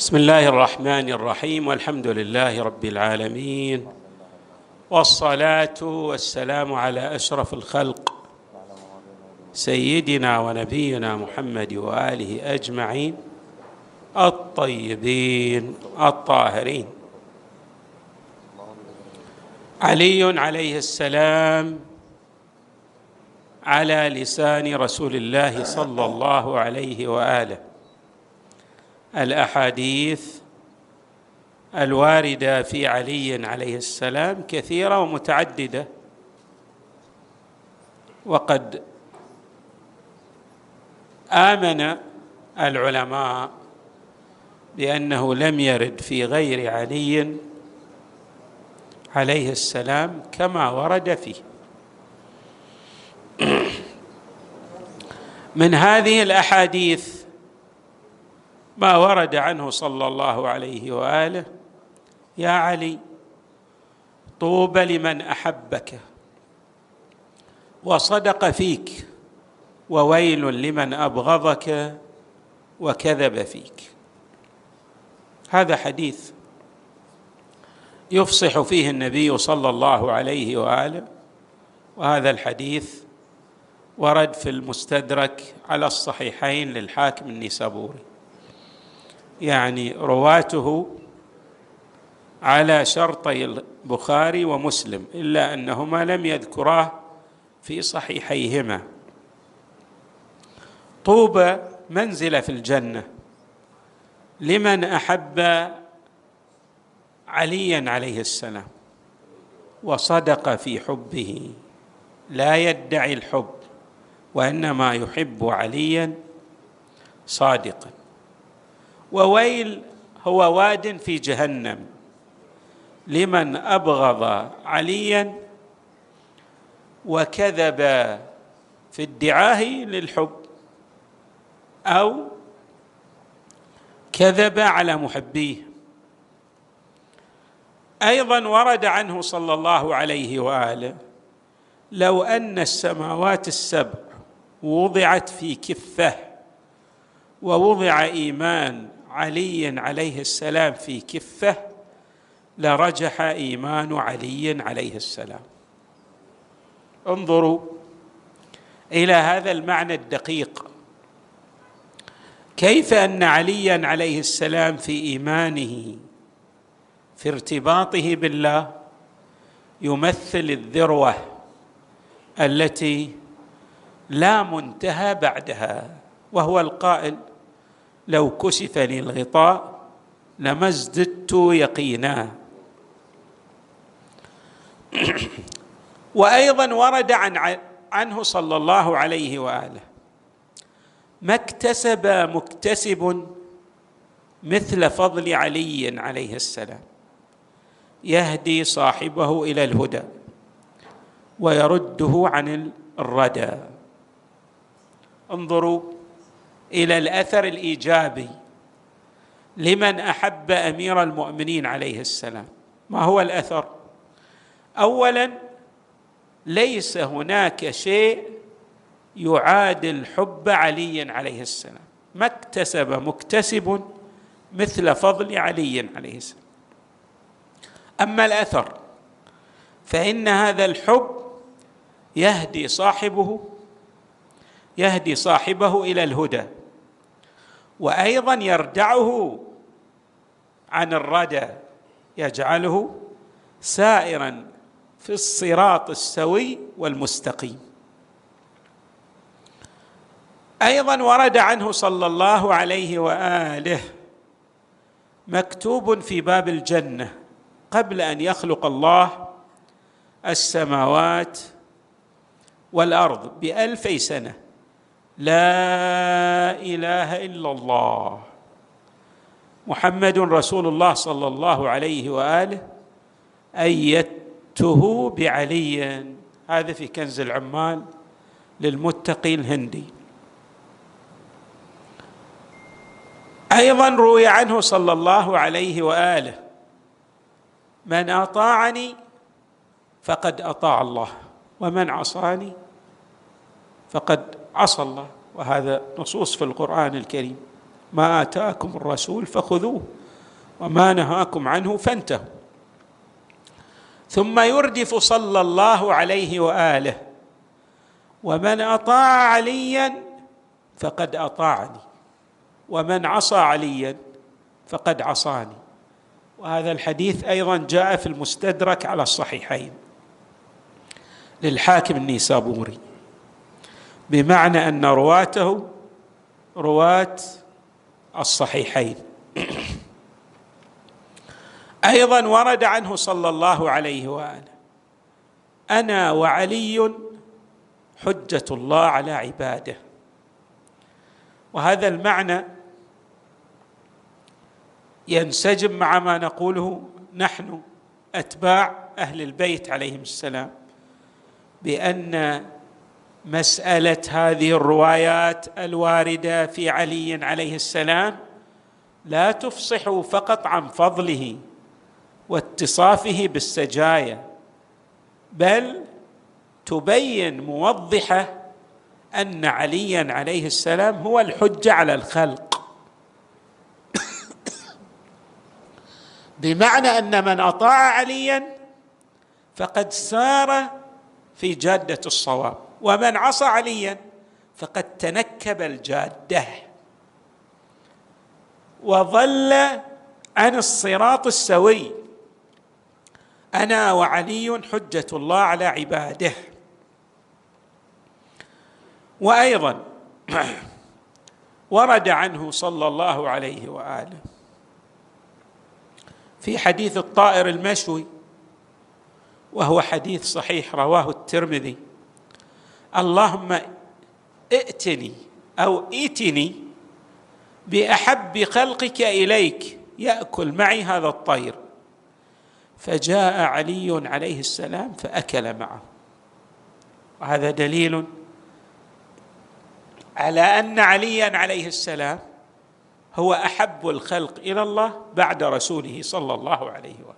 بسم الله الرحمن الرحيم والحمد لله رب العالمين والصلاة والسلام على أشرف الخلق سيدنا ونبينا محمد وآله أجمعين الطيبين الطاهرين. علي عليه السلام على لسان رسول الله صلى الله عليه وآله. الأحاديث الواردة في علي عليه السلام كثيرة ومتعددة. وقد آمن العلماء بأنه لم يرد في غير علي عليه السلام كما ورد فيه. من هذه الأحاديث ما ورد عنه صلى الله عليه وآله يا علي طوبى لمن أحبك وصدق فيك وويل لمن أبغضك وكذب فيك. هذا حديث يفصح فيه النبي صلى الله عليه وآله وهذا الحديث ورد في المستدرك على الصحيحين للحاكم النيسابوري. يعني رواته على شرطي البخاري ومسلم إلا أنهما لم يذكراه في صحيحيهما. طوبى منزلة في الجنة لمن أحب عليا عليه السلام وصدق في حبه لا يدعي الحب وإنما يحب عليا صادقا. وويل هو واد في جهنم. لمن أبغض عليا وكذب في ادعاه للحب أو كذب على محبيه. أيضا ورد عنه صلى الله عليه وآله لو أن السماوات السبع وضعت في كفة ووضع إيمان علي عليه السلام في كفه لرجح إيمان علي عليه السلام. انظروا إلى هذا المعنى الدقيق. كيف أن عليا عليه السلام في إيمانه في ارتباطه بالله يمثل الذروة التي لا منتهى بعدها وهو القائل لو كشف لي الغطاء لما ازددت يقينا. وأيضا ورد عن عنه صلى الله عليه وآله ما اكتسب مكتسب مثل فضل علي عليه السلام. يهدي صاحبه إلى الهدى ويرده عن الردى. انظروا إلى الأثر الإيجابي لمن أحب أمير المؤمنين عليه السلام. ما هو الأثر؟ اولا ليس هناك شيء يعادل حب علي عليه السلام. ما اكتسب مكتسب مثل فضل علي عليه السلام. أما الأثر فإن هذا الحب يهدي صاحبه يهدي صاحبه إلى الهدى. وأيضا يردعه عن الردى يجعله سائرا في الصراط السوي والمستقيم. أيضا ورد عنه صلى الله عليه وآله مكتوب في باب الجنة قبل أن يخلق الله السماوات والأرض بألفي سنة. لا إله إلا الله. محمد رسول الله صلى الله عليه وآله أيدته بعلي. هذا في كنز العمال للمتقي الهندي. أيضا روي عنه صلى الله عليه وآله من أطاعني فقد أطاع الله ومن عصاني فقد عصى الله. وهذا نصوص في القرآن الكريم. ما آتاكم الرسول فخذوه وما نهاكم عنه فانتهوا. ثم يردف صلى الله عليه وآله. ومن أطاع عليا فقد أطاعني. ومن عصى عليا فقد عصاني. وهذا الحديث أيضا جاء في المستدرك على الصحيحين. للحاكم النيسابوري. بمعنى أن رواته رواة الصحيحين. أيضا ورد عنه صلى الله عليه وآله أنا وعلي حجة الله على عباده. وهذا المعنى ينسجم مع ما نقوله نحن أتباع أهل البيت عليهم السلام بأن مسألة هذه الروايات الواردة في علي عليه السلام لا تفصح فقط عن فضله واتصافه بالسجايا بل تبين موضحة أن عليا عليه السلام هو الحجه على الخلق. بمعنى أن من أطاع عليا فقد سار في جادة الصواب. ومن عصى عليا فقد تنكب الجادة. وظل عن الصراط السوي. أنا وعلي حجة الله على عباده. وأيضا ورد عنه صلى الله عليه وآله في حديث الطائر المشوي وهو حديث صحيح رواه الترمذي. اللهم ائتني أو ائتني بأحب خلقك إليك يأكل معي هذا الطير. فجاء علي عليه السلام فأكل معه. وهذا دليل على أن عليا عليه السلام هو أحب الخلق إلى الله بعد رسوله صلى الله عليه وسلم.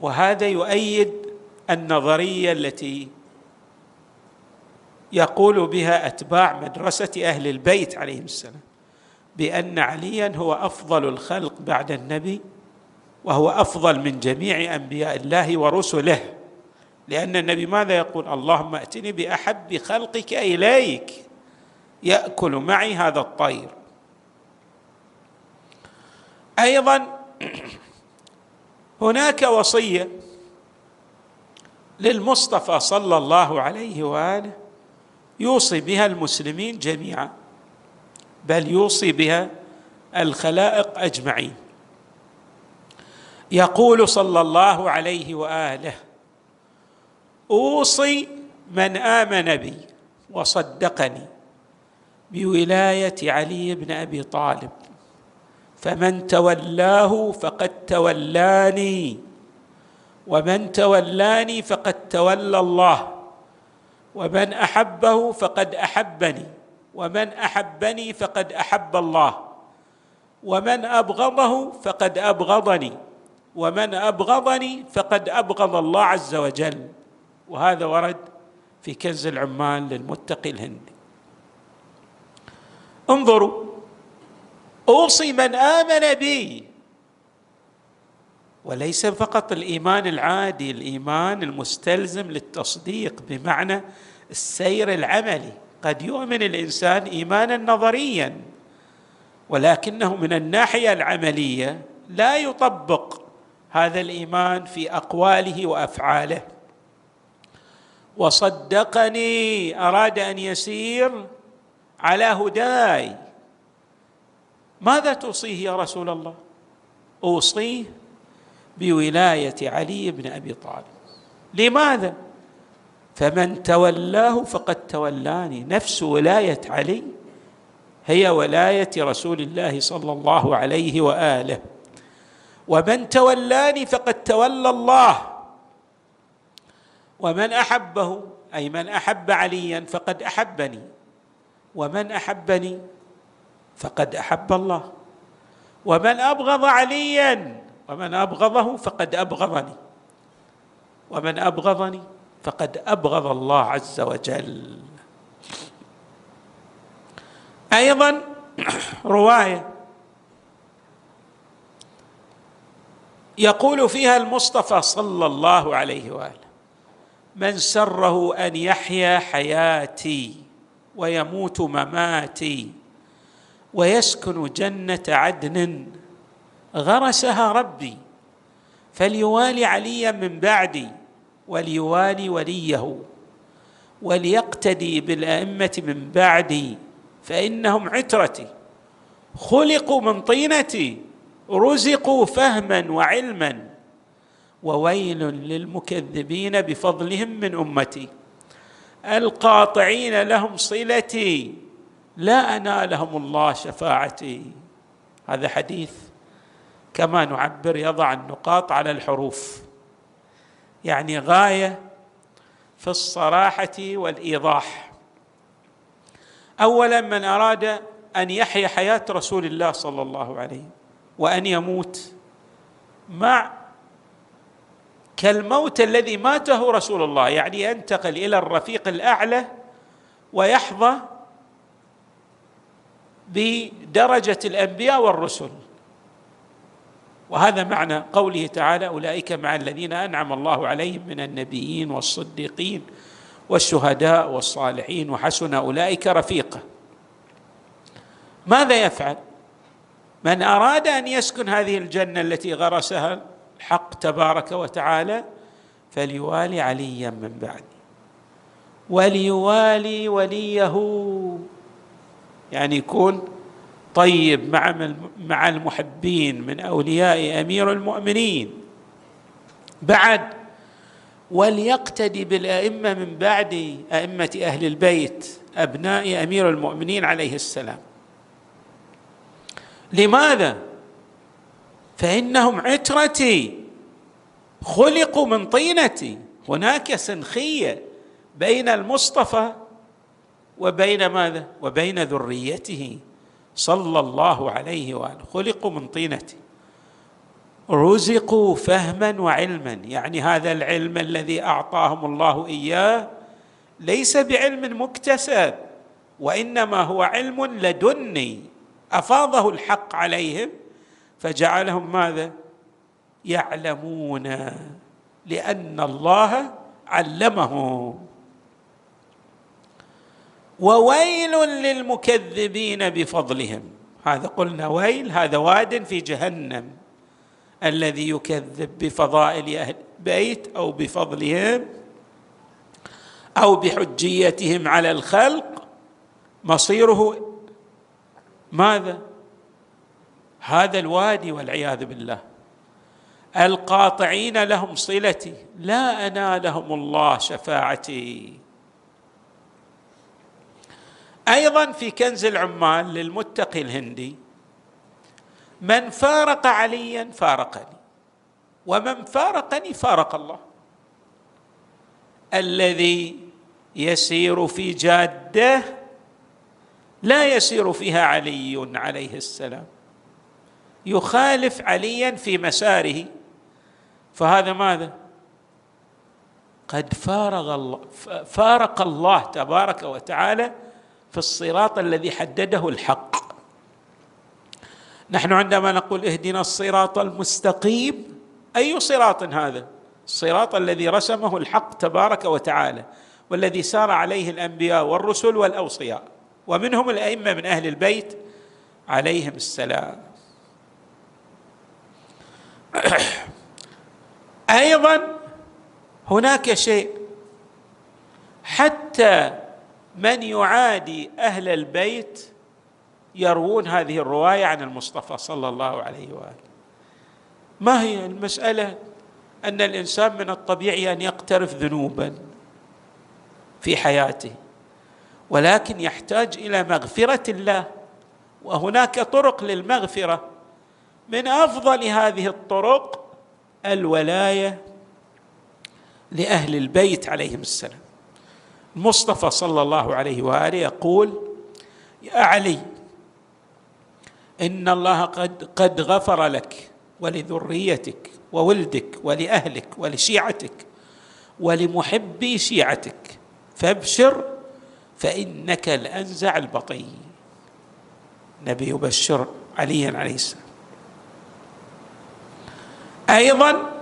وهذا يؤيد النظرية التي يقول بها أتباع مدرسة أهل البيت عليهم السلام بأن عليا هو أفضل الخلق بعد النبي وهو أفضل من جميع أنبياء الله ورسله. لأن النبي ماذا يقول؟ اللهم أتني بأحب خلقك إليك يأكل معي هذا الطير. أيضا هناك وصية للمصطفى صلى الله عليه وآله يوصي بها المسلمين جميعا بل يوصي بها الخلائق أجمعين. يقول صلى الله عليه وآله أوصي من آمن بي وصدقني بولاية علي بن أبي طالب فمن تولاه فقد تولاني ومن تولاني فقد تولى الله. ومن أحبه فقد أحبني ومن أحبني فقد أحب الله ومن أبغضه فقد أبغضني ومن أبغضني فقد أبغض الله عز وجل. وهذا ورد في كنز العمال للمتقي الهندي. انظروا أوصي من آمن بي وليس فقط الإيمان العادي الإيمان المستلزم للتصديق بمعنى السير العملي. قد يؤمن الإنسان إيمانا نظريا ولكنه من الناحية العملية لا يطبق هذا الإيمان في أقواله وأفعاله. وصدقني أراد أن يسير على هداي. ماذا توصيه يا رسول الله؟ أوصيه بولاية علي بن أبي طالب. لماذا؟ فمن تولاه فقد تولاني. نفس ولاية علي هي ولاية رسول الله صلى الله عليه وآله. ومن تولاني فقد تولى الله. ومن أحبه أي من أحب عليا فقد أحبني. ومن أحبني فقد أحب الله. ومن أبغض عليا ومن أبغضه فقد أبغضني. ومن أبغضني فقد أبغض الله عز وجل. أيضا رواية يقول فيها المصطفى صلى الله عليه وآله من سره أن يحيا حياتي ويموت مماتي ويسكن جنة عدن غرسها ربي فليوالي عليا من بعدي وليوالي وليه وليقتدي بالأئمة من بعدي فإنهم عترتي خلقوا من طينتي رزقوا فهما وعلما وويل للمكذبين بفضلهم من أمتي القاطعين لهم صلتي لا أنالهم الله شفاعتي. هذا حديث كما نعبر يضع النقاط على الحروف. يعني غاية في الصراحة والإيضاح. اولا من أراد أن يحيا حياة رسول الله صلى الله عليه وأن يموت مع كالموت الذي ماته رسول الله يعني ينتقل إلى الرفيق الأعلى ويحظى بدرجة الأنبياء والرسل. وهذا معنى قوله تعالى أولئك مع الذين أنعم الله عليهم من النبيين والصديقين والشهداء والصالحين وحسن أولئك رفيقا. ماذا يفعل؟ من أراد أن يسكن هذه الجنة التي غرسها الحق تبارك وتعالى فليوالي عليا من بعد وليوالي وليه. يعني يكون طيب مع مع المحبين من أولياء أمير المؤمنين. بعد وليقتدي بالأئمة من بعد أئمة أهل البيت أبناء أمير المؤمنين عليه السلام. لماذا؟ فإنهم عترتي خلقوا من طينتي. هناك سنخية بين المصطفى وبين ماذا؟ وبين ذريته. صلى الله عليه وآله. خلقوا من طينته رزقوا فهما وعلما. يعني هذا العلم الذي أعطاهم الله إياه ليس بعلم مكتسب وإنما هو علم لدني. أفاضه الحق عليهم فجعلهم ماذا؟ يعلمون لأن الله علمهم. وويل للمكذبين بفضلهم. هذا قلنا ويل هذا واد في جهنم. الذي يكذب بفضائل أهل البيت أو بفضلهم أو بحجيتهم على الخلق مصيره ماذا؟ هذا الوادي والعياذ بالله. القاطعين لهم صلتي لا أنالهم الله شفاعتي. أيضا في كنز العمال للمتقي الهندي من فارق عليا فارقني ومن فارقني فارق الله. الذي يسير في جادة لا يسير فيها علي عليه السلام. يخالف عليا في مساره. فهذا ماذا؟ قد فارغ الله فارق الله تبارك وتعالى في الصراط الذي حدده الحق. نحن عندما نقول اهدنا الصراط المستقيم أي صراط هذا؟ الصراط الذي رسمه الحق تبارك وتعالى والذي سار عليه الأنبياء والرسل والأوصياء ومنهم الأئمة من أهل البيت عليهم السلام. أيضا هناك شيء حتى من يعادي أهل البيت يروون هذه الرواية عن المصطفى صلى الله عليه وآله. ما هي المسألة؟ أن الإنسان من الطبيعي أن يقترف ذنوبا في حياته ولكن يحتاج إلى مغفرة الله وهناك طرق للمغفرة. من أفضل هذه الطرق الولاية لأهل البيت عليهم السلام. المصطفى صلى الله عليه وآله يقول يا علي إن الله قد قد غفر لك ولذريتك وولدك ولأهلك ولشيعتك ولمحبي شيعتك فابشر فإنك الانزع البطي النبي يبشر عليا عليه السلام. أيضا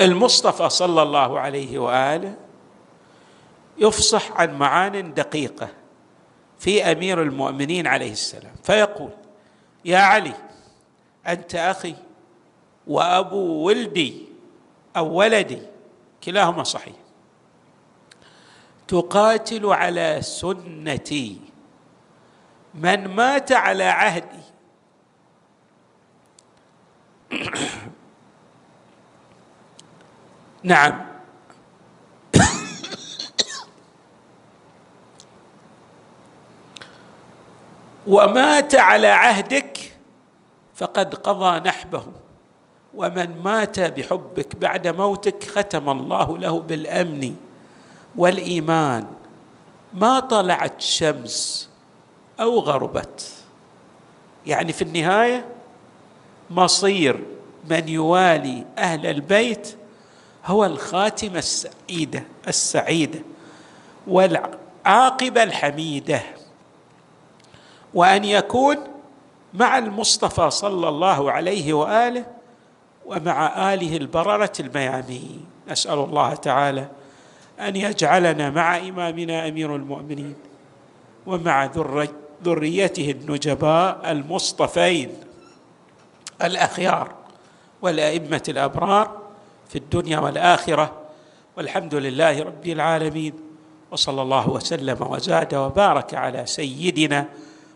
المصطفى صلى الله عليه وآله يفصح عن معان دقيقة في أمير المؤمنين عليه السلام فيقول يا علي أنت أخي وأبو ولدي أو ولدي كلاهما صحيح. تقاتل على سنتي. من مات على عهدي. نعم. ومات على عهدك فقد قضى نحبه. ومن مات بحبك بعد موتك ختم الله له بالأمن والإيمان. ما طلعت شمس أو غربت. يعني في النهاية مصير من يوالي أهل البيت هو الخاتمة السعيدة السعيدة والعاقبة الحميدة. وأن يكون مع المصطفى صلى الله عليه وآله ومع آله البررة الميامين. نسال الله تعالى أن يجعلنا مع إمامنا أمير المؤمنين ومع ذريته النجباء المصطفين الأخيار والأئمة الأبرار في الدنيا والآخرة. والحمد لله رب العالمين. وصلى الله وسلم وزاد وبارك على سيدنا